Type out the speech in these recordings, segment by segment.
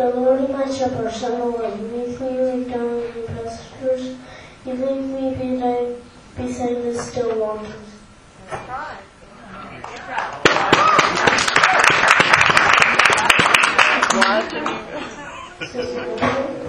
the Lord my shepherd, shall I You leave me alone down in pastures. You leave me beside, beside the still waters. That's right. Good. Good.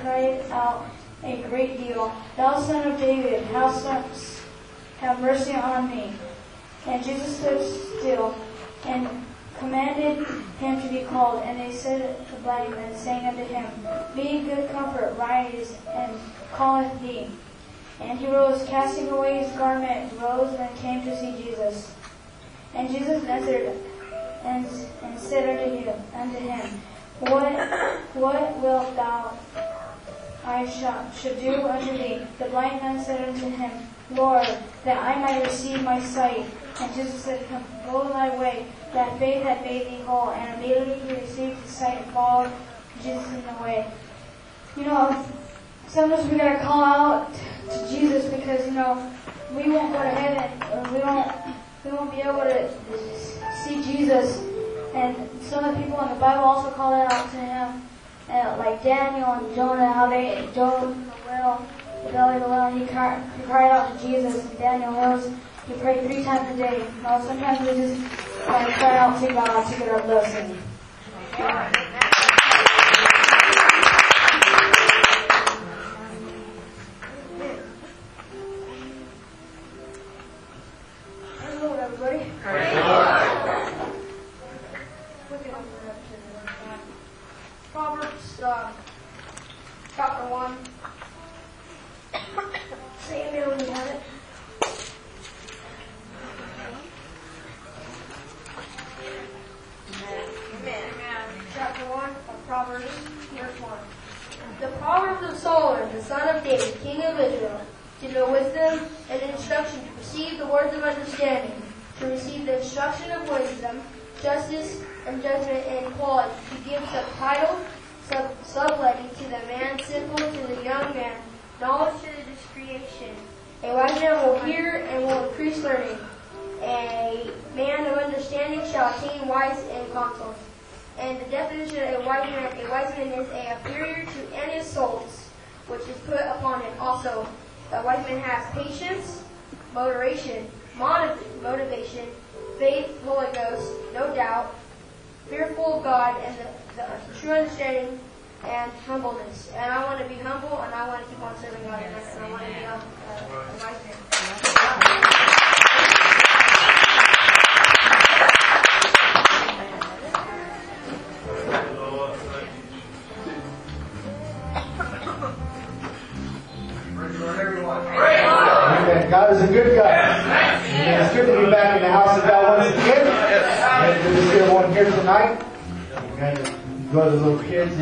Cried out a great deal, Thou son of David, have, have mercy on me. And Jesus stood still and commanded him to be called. And they said the blind man, saying unto him, Be good comfort, rise, and calleth thee. And he rose, casting away his garment, rose and came to see Jesus. And Jesus answered and, and said unto him, unto him, What what wilt thou I shall, should do unto thee? The blind man said unto him, Lord, that I might receive my sight. And Jesus said him, Go thy way, that faith hath made thee whole. And immediately he received his sight and followed Jesus in the way. You know, sometimes we gotta call out to Jesus because, you know, we won't go to heaven, we won't, we won't be able to see Jesus. And some of the people in the Bible also call out to him, uh, like Daniel and Jonah, how they dove in the well, the belly of the well, and he cried, he cried out to Jesus. And Daniel knows he prayed three times a day. You sometimes we just uh, cry out to God to get our blessing.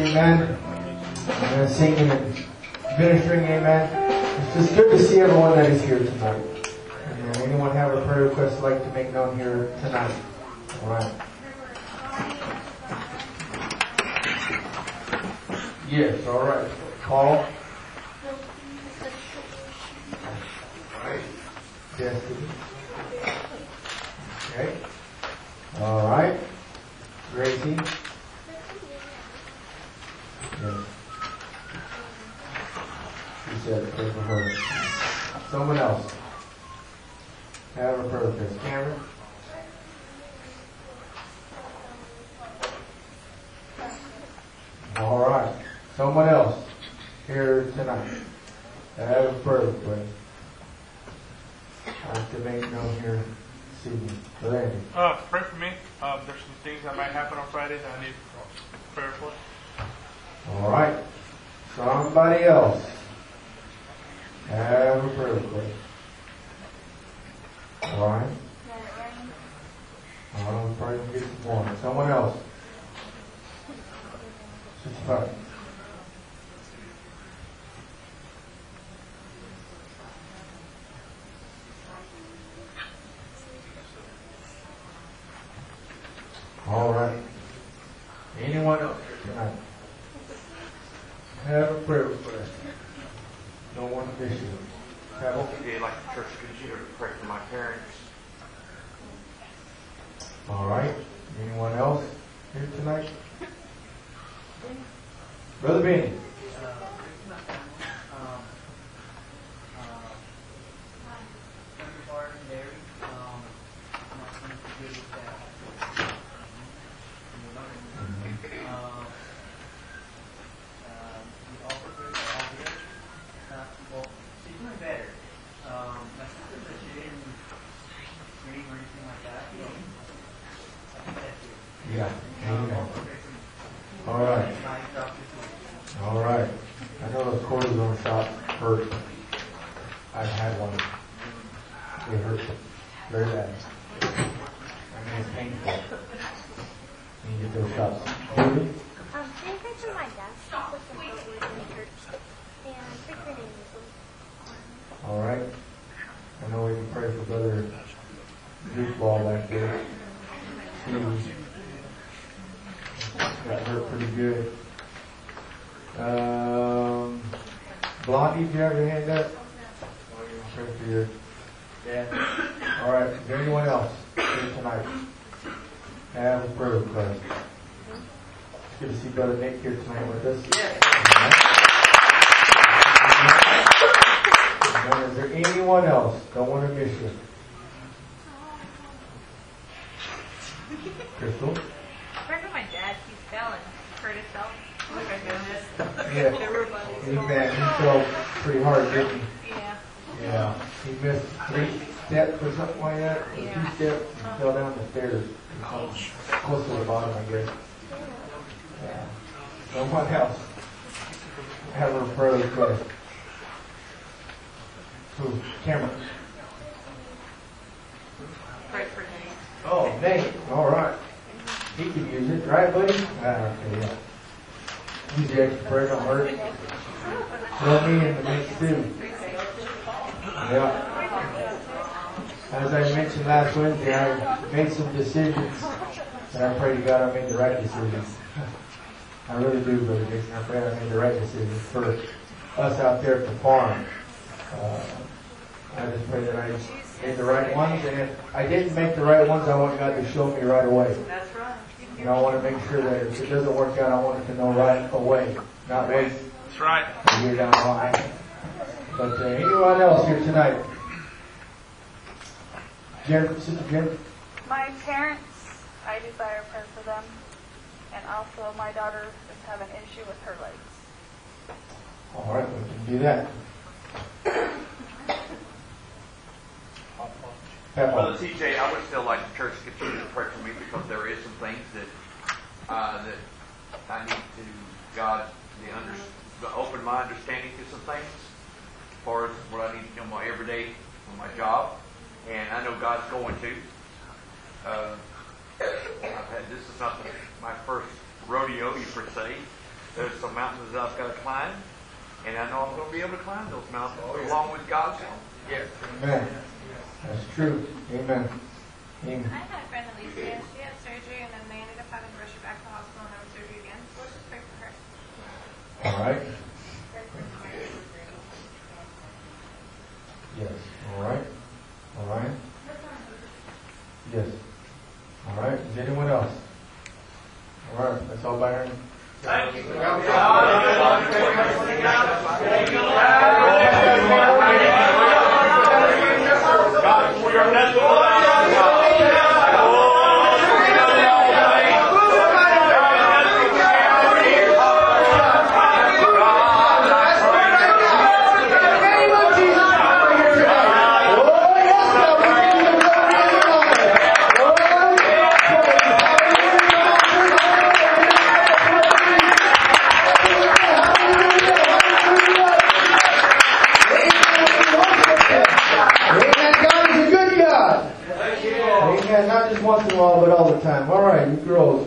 Amen. Amen. Singing and ministering. Amen. It's just good to see everyone that is here tonight. Amen. Anyone have a prayer request like to make known here tonight? All right. Yes. All right. Paul. Destiny. Okay. All right. Gracie. Yes. She said pray for her. Someone else. Have a prayer request. Cameron. All right. Someone else here tonight. Have a prayer request. Activate known here this evening. Larry. Uh, pray for me. Um, there's some things that might happen on Friday that I need prayer for. All right. Somebody else. Have a prayer request. All right. I'm probably gonna get some more. Someone else. Sister Buck. All right. Anyone else here tonight? Have a prayer request. No one official. Have a Okay, like the church to pray for my parents. All right. Anyone else here tonight? Brother Benny. It hurts very bad. I mean, it's painful. You get those shots. Julie? Um, can you pray for my dad? With some footwood in the church. And pray for name All right. I know we can pray for Brother Goofball back there. He got hurt pretty good. Um, Blondie, do you have your hand up? Pray for your dad. All right. Is there anyone else here tonight? Have a prayer request. It's good to see Brother Nick here tonight with us. And is there anyone else? Don't want to miss you. Crystal? Pray for my dad. He fell and hurt himself. Oh my goodness. Yeah. He, he fell pretty hard, didn't he? Yeah. Yeah. He missed three steps or something like that, or Yeah. two steps, and fell down the stairs. or something. Close to the bottom, I guess. Yeah. No one else. Have a prayer request. Who? Cameron. Pray for Nate. Oh, Nate. All right. He can use it, right, buddy? Ah, okay, yeah. Use the extra prayer, don't hurt. Me in the mix too. Yeah. As I mentioned last Wednesday, I made some decisions, and I pray to God I made the right decisions. I really do, Brother Jason. I pray I made the right decisions for us out there at the farm. Uh, I just pray that I made the right ones, and if I didn't make the right ones, I want God to show me right away. That's right. You know, I want to make sure that if it doesn't work out, I want it to know right away, not wait That's right. a year down the line. But uh, anyone else here tonight? Jen, Sister Jen? My parents, I desire prayer for them. And also my daughter is having an issue with her legs. All right, we can do that. Brother TJ, I would still like the church to continue to pray for me because there is some things that, uh, that I need to, God, the under, to open my understanding to some things as far as what I need to do in my everyday, on my job. And I know God's going to. Uh, I've had, this is not the, my first rodeo per se. There's some mountains that I've got to climb. And I know I'm going to be able to climb those mountains along with God's help. Yes. Amen. That's true. Amen. Amen. I had a friend Alicia. She had surgery and then they ended up having to rush her back to the hospital and have surgery again. So let's just pray for her. All right. Yes. All right. All right. Yes. All right. Is anyone else? All right. That's all Byron. Amen.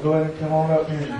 Go ahead and come on up here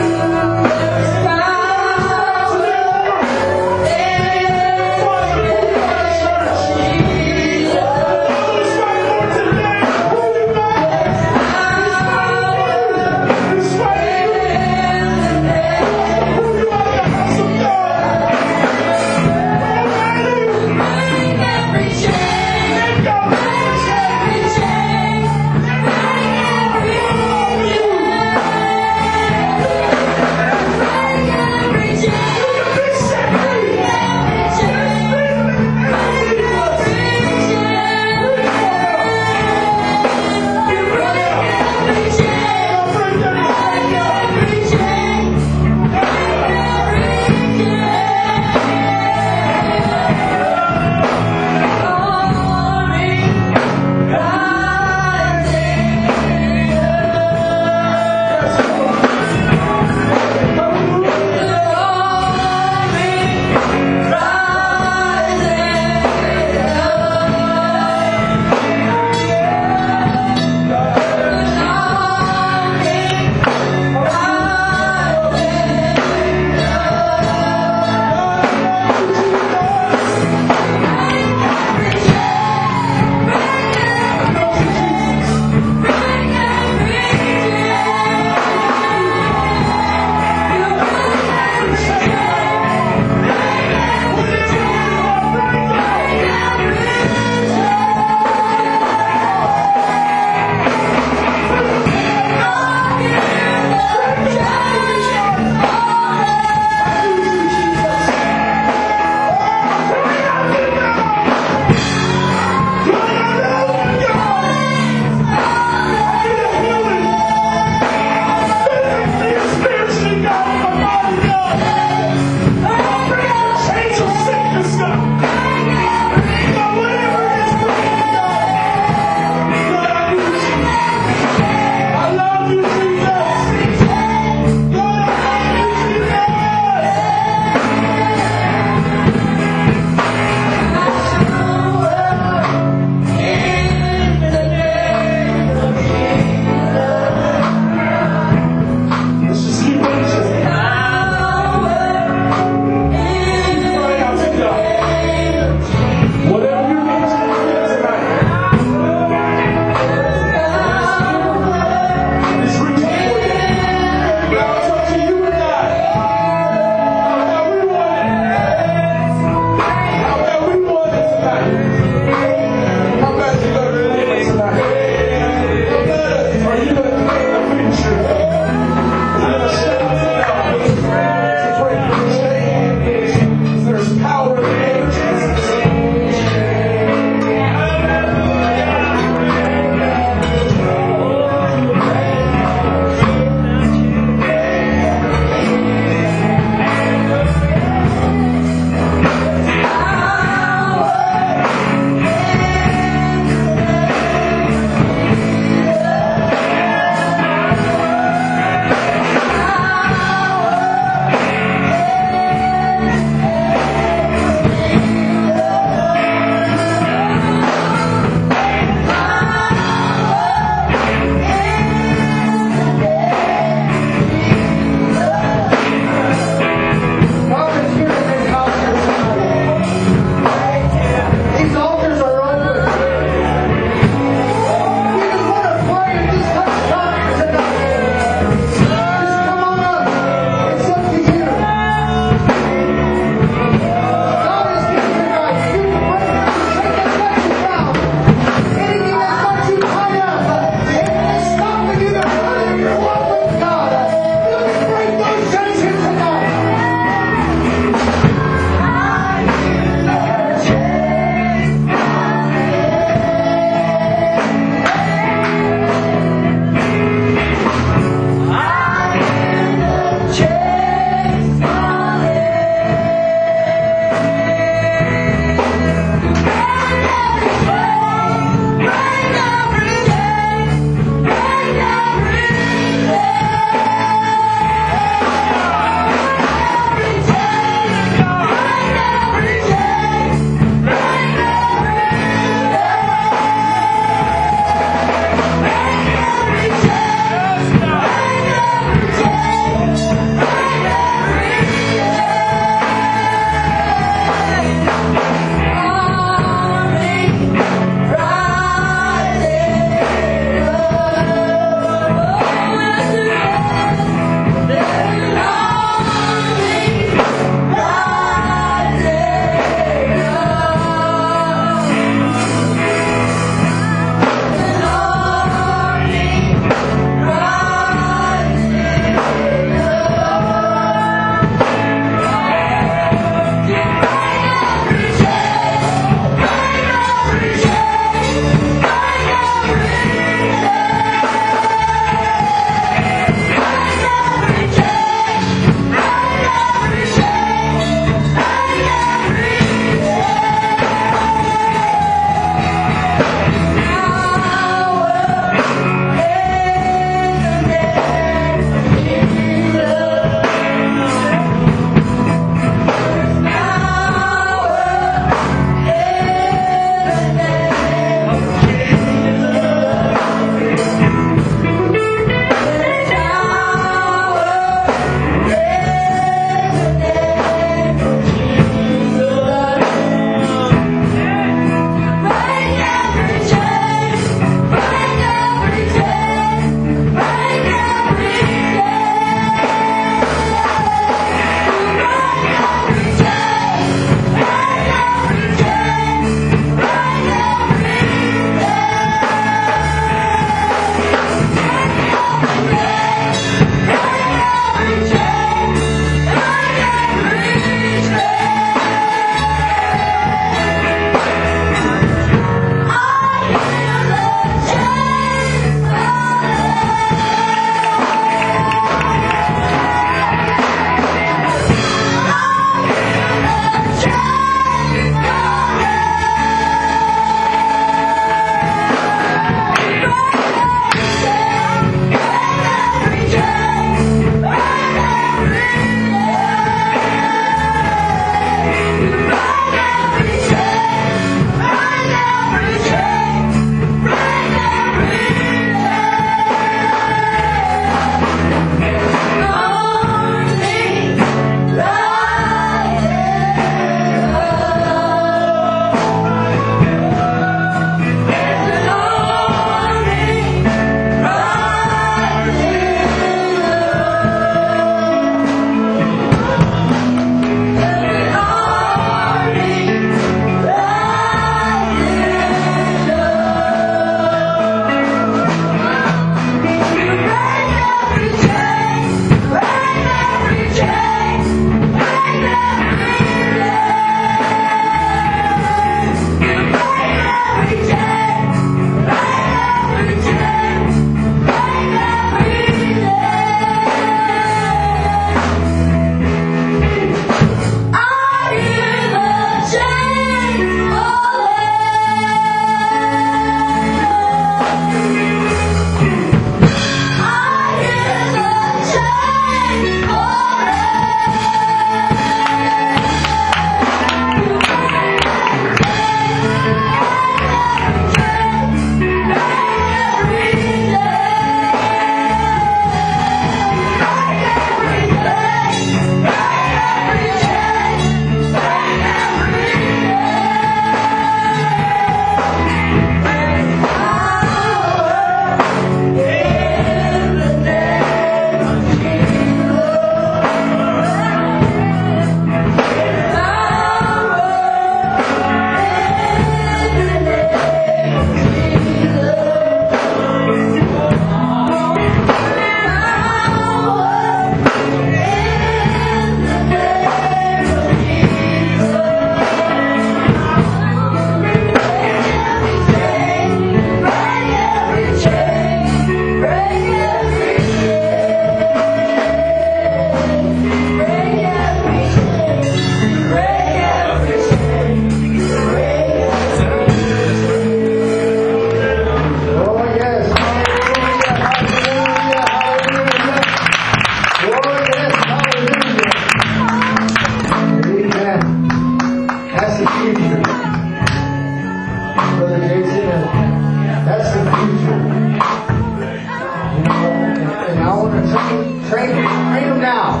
Train, train them now.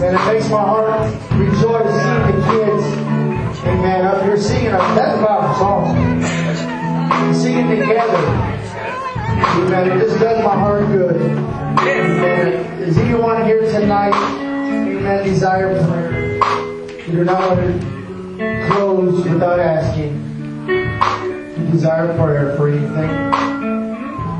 And it makes my heart rejoice seeing the kids, amen, up here singing. That's about Bible song. Singing together. Amen. It just does my heart good. Amen. Is anyone here tonight, amen, desire prayer? You do not want to close without asking. Desire prayer for anything.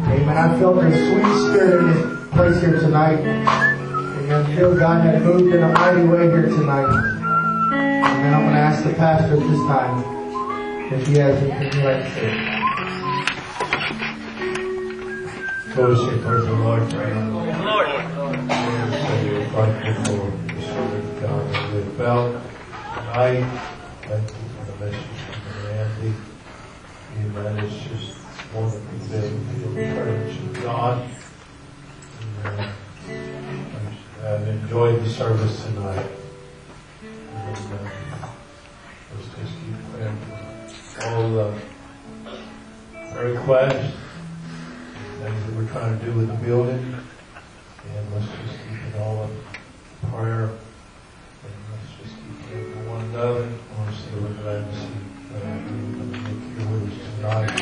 Amen. I felt a sweet spirit in it place here tonight. Amen. I feel God had moved in a mighty way here tonight. Amen. I'm going to ask the pastor at this time if he has anything he'd like to say. Fellowship with the Lord. Lord. Savior, thank you for the servant God that we felt tonight. Thank you for the message from Andy. Amen. It's just wonderful to feel the courage of God. Uh, I've enjoyed the service tonight. And, uh, let's just keep praying for all the requests things that we're trying to do with the building. And let's just keep it all in prayer. And let's just keep praying for one another. Say we're glad to see your with us tonight.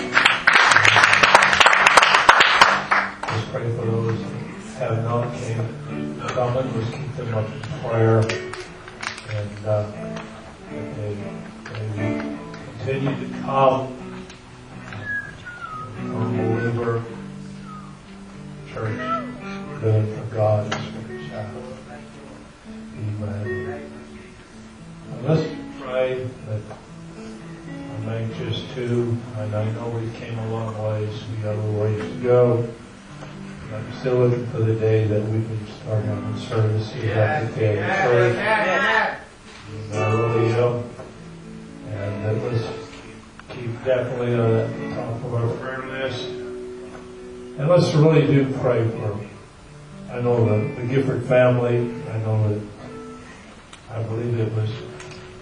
Let's pray for have not came. Let's keep them up in prayer. And uh, they, they continue to come. Unbeliever church good for God is for the child. Amen. And let's pray that I'm anxious too, and I know we came a long ways, we got a ways to go. Still looking for the day that we can start having service here at the I really. And that let's keep definitely on the top of our prayer list. And let's really do pray for, I know the, the Gifford family, I know that, I believe it was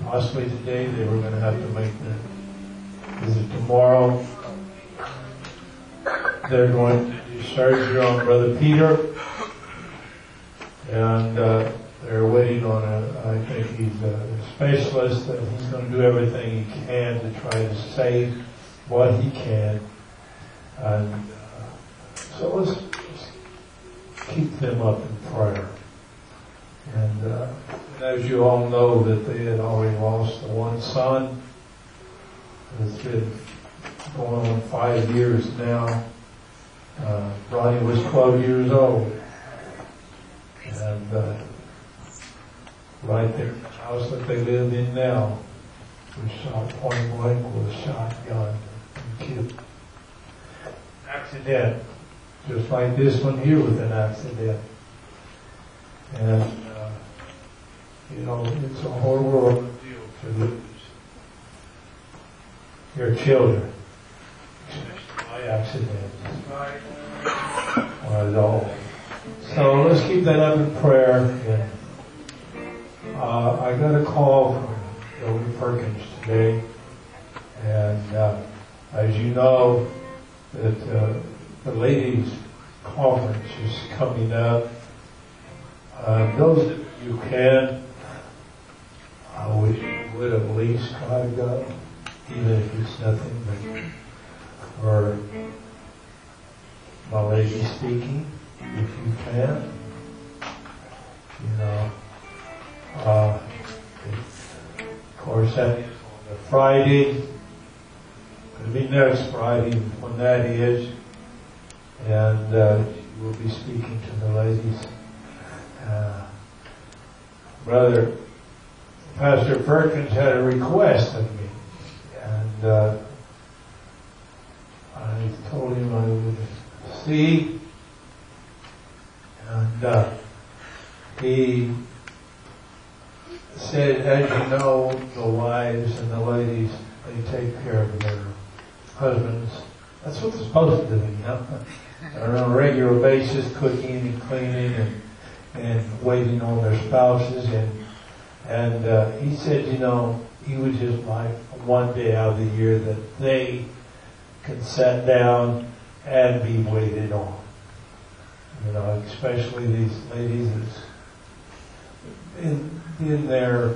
possibly today they were going to have to make the visit tomorrow. They're going to do surgery on Brother Peter. And, uh, they're waiting on a, I think he's a specialist that he's going to do everything he can to try to save what he can. And, uh, so let's, let's keep them up in prayer. And, uh, and as you all know that they had already lost the one son. It's been going on five years now. Uh, Ronnie was 12 years old. And, uh, right there the house that they live in now, was shot point blank with a shotgun and killed. Accident. Just like this one here was an accident. And, uh, you know, it's a horrible ordeal to lose your children, by accident. Not at all. So let's keep that up in prayer. Uh, I got a call from Elder Perkins today, and uh, as you know, that uh, the ladies' conference is coming up. Uh, those that you can, I wish you would at least try to go, even if it's nothing but my lady speaking, if you can. You know, uh, of course, that is on the Friday. It'll be next Friday when that is. And uh, we'll be speaking to the ladies. Uh, Brother Pastor Perkins had a request of me. And uh, I told him I would see. And uh, he said, as you know, the wives and the ladies, they take care of their husbands. That's what they're supposed to do, you know. on a regular basis, cooking and cleaning and, and waiting on their spouses. And, and uh, he said, you know, he would just like one day out of the year that they can sit down and be waited on. You know, especially these ladies that's in, in there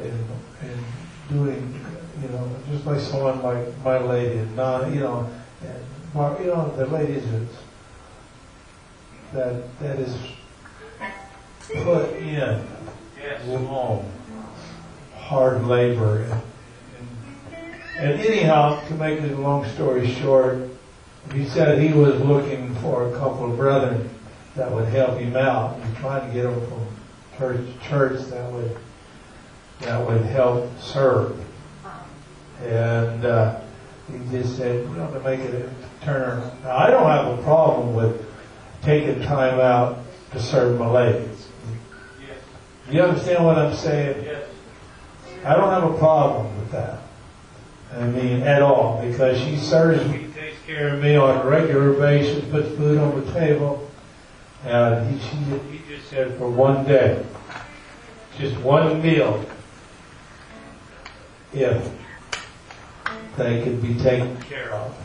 and, and doing, you know, just like someone like my lady and not, you know, And, you know, the ladies is, that, that is put in long, hard labor. And, anyhow, to make a long story short, he said he was looking for a couple of brethren that would help him out. He's trying to get them from church to church that would that would help serve. And uh, he just said, you know, to make it a turn. Now, I don't have a problem with taking time out to serve my ladies. You understand what I'm saying? Yes. I don't have a problem with that. I mean, at all, because she serves me, takes care of me on a regular basis, puts food on the table. And he, she, he just said for one day, just one meal, if they could be taken care of.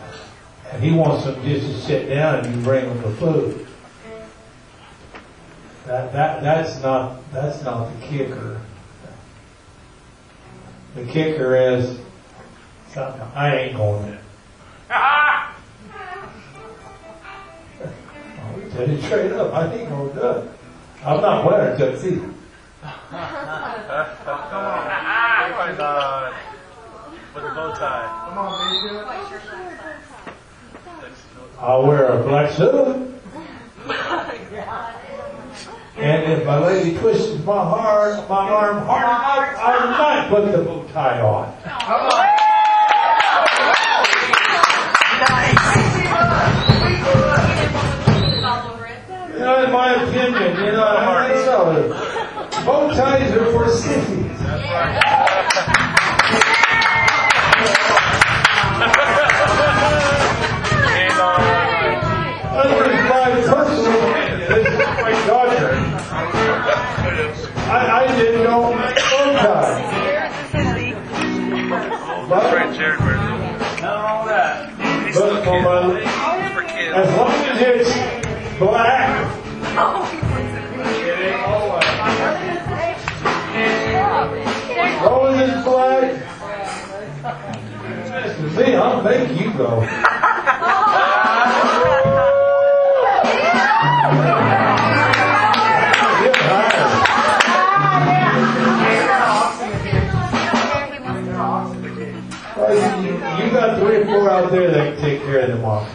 And he wants them just to sit down and you bring them the food. That, that, that's not, that's not the kicker. The kicker is, something, I ain't going there. I tell you straight up, I ain't do it. I'm not wearing a tuxedo. Come on. With the bow tie. Come on, baby. I'll wear a black suit. And if my lady twists my arm, my arm hard enough, I might put the bow tie on. You know, in my opinion, you know, I don't know. Bow ties are for sissies. Under my personal opinion, my daughter. I, I didn't know bow tie. But, uh, but uh, for my, as long as it's black, As long as it's black, listen to me, I'll make you go. Get hired. Well, you, got three or four out there that can take care of them all.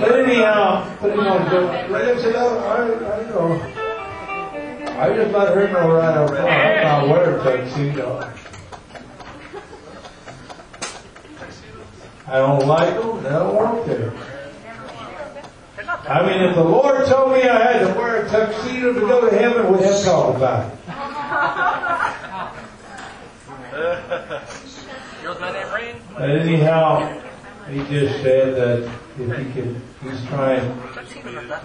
But anyhow, but anyhow, like I said, I, I, I know. I just let her know right up front, I'm not wearing tuxedo. I don't like them, I don't work there. I mean, if the Lord told me I had to wear a tuxedo to go to heaven, we'd have to talk about it. Yours my name Rain? But anyhow, he just said that if he could, he's trying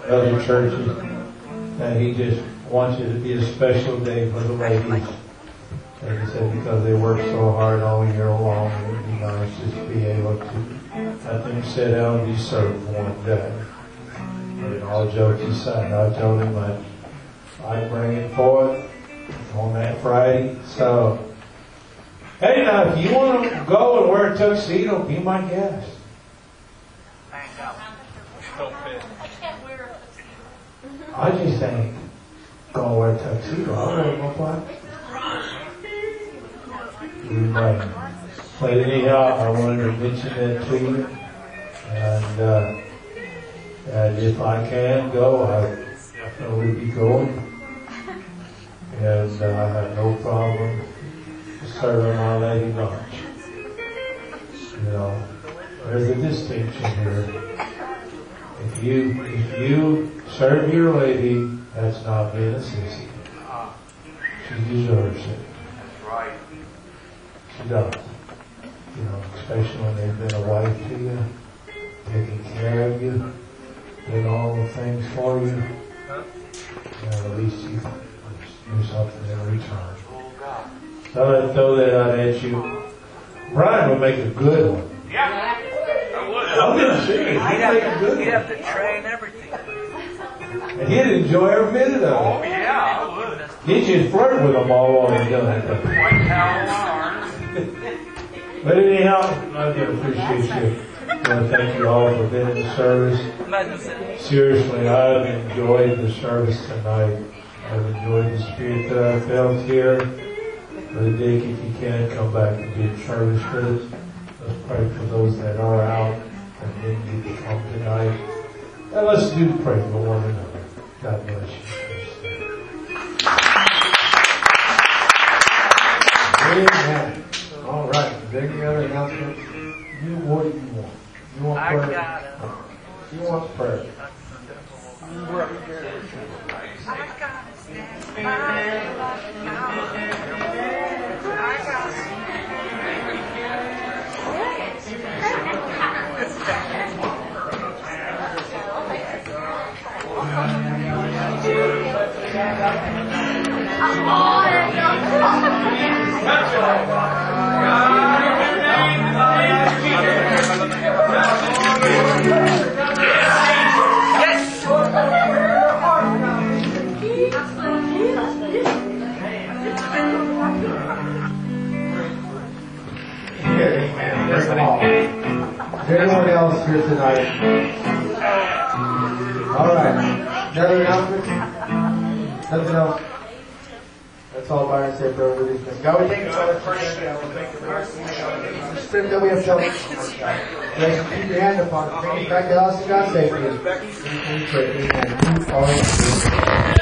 other churches, that he just wants it to be a special day for the ladies. And he said because they work so hard all year long, it would be nice just to be able to let them sit down and be served one day. And all jokes aside, I told him that I'd bring it forth on that Friday, so Hey, now, if you want to go and wear a tuxedo, be my guest. Don't fit. I just ain't gonna wear tuxedo. I'll wear my black. Right. But anyhow, I wanted to mention that to you. And, uh, and if I can go, I definitely be going. And uh, I have no problem serving my lady lunch. You know, there's a distinction here. If you, if you serve your lady, that's not being a sissy. She deserves it. That's right. She does. You know, especially when they've been a wife to you, taking care of you, doing all the things for you. You know, at least you do something in return. So I throw that out at you. Brian would make a good one. Yeah. I would. I'm being serious. He'd make a good You'd have to train everything. And he'd enjoy every minute of it. Oh, yeah. He'd just flirt with them all while he's doing it. White towel. But anyhow, I do appreciate you. I want to thank you all for being in the service. Seriously, I've enjoyed the service tonight. I've enjoyed the spirit that I felt here. Brother Dick, if you can, come back and be in service with us. Let's pray for those that are out and didn't get to come tonight. And let's do pray for one another. God bless you. Amen. All right. Is there any other announcements? You, what do you want? You want I prayer? got it. You want prayer? Amen. Praise the Lord. Is there anyone else here tonight? All right. Another announcement? Nothing else? That's all Byron said for over these things. God, we thank you for first The spirit that we have felt. Yes, keep your hand upon it. Bring it back to us, God, safely. We pray. Amen. You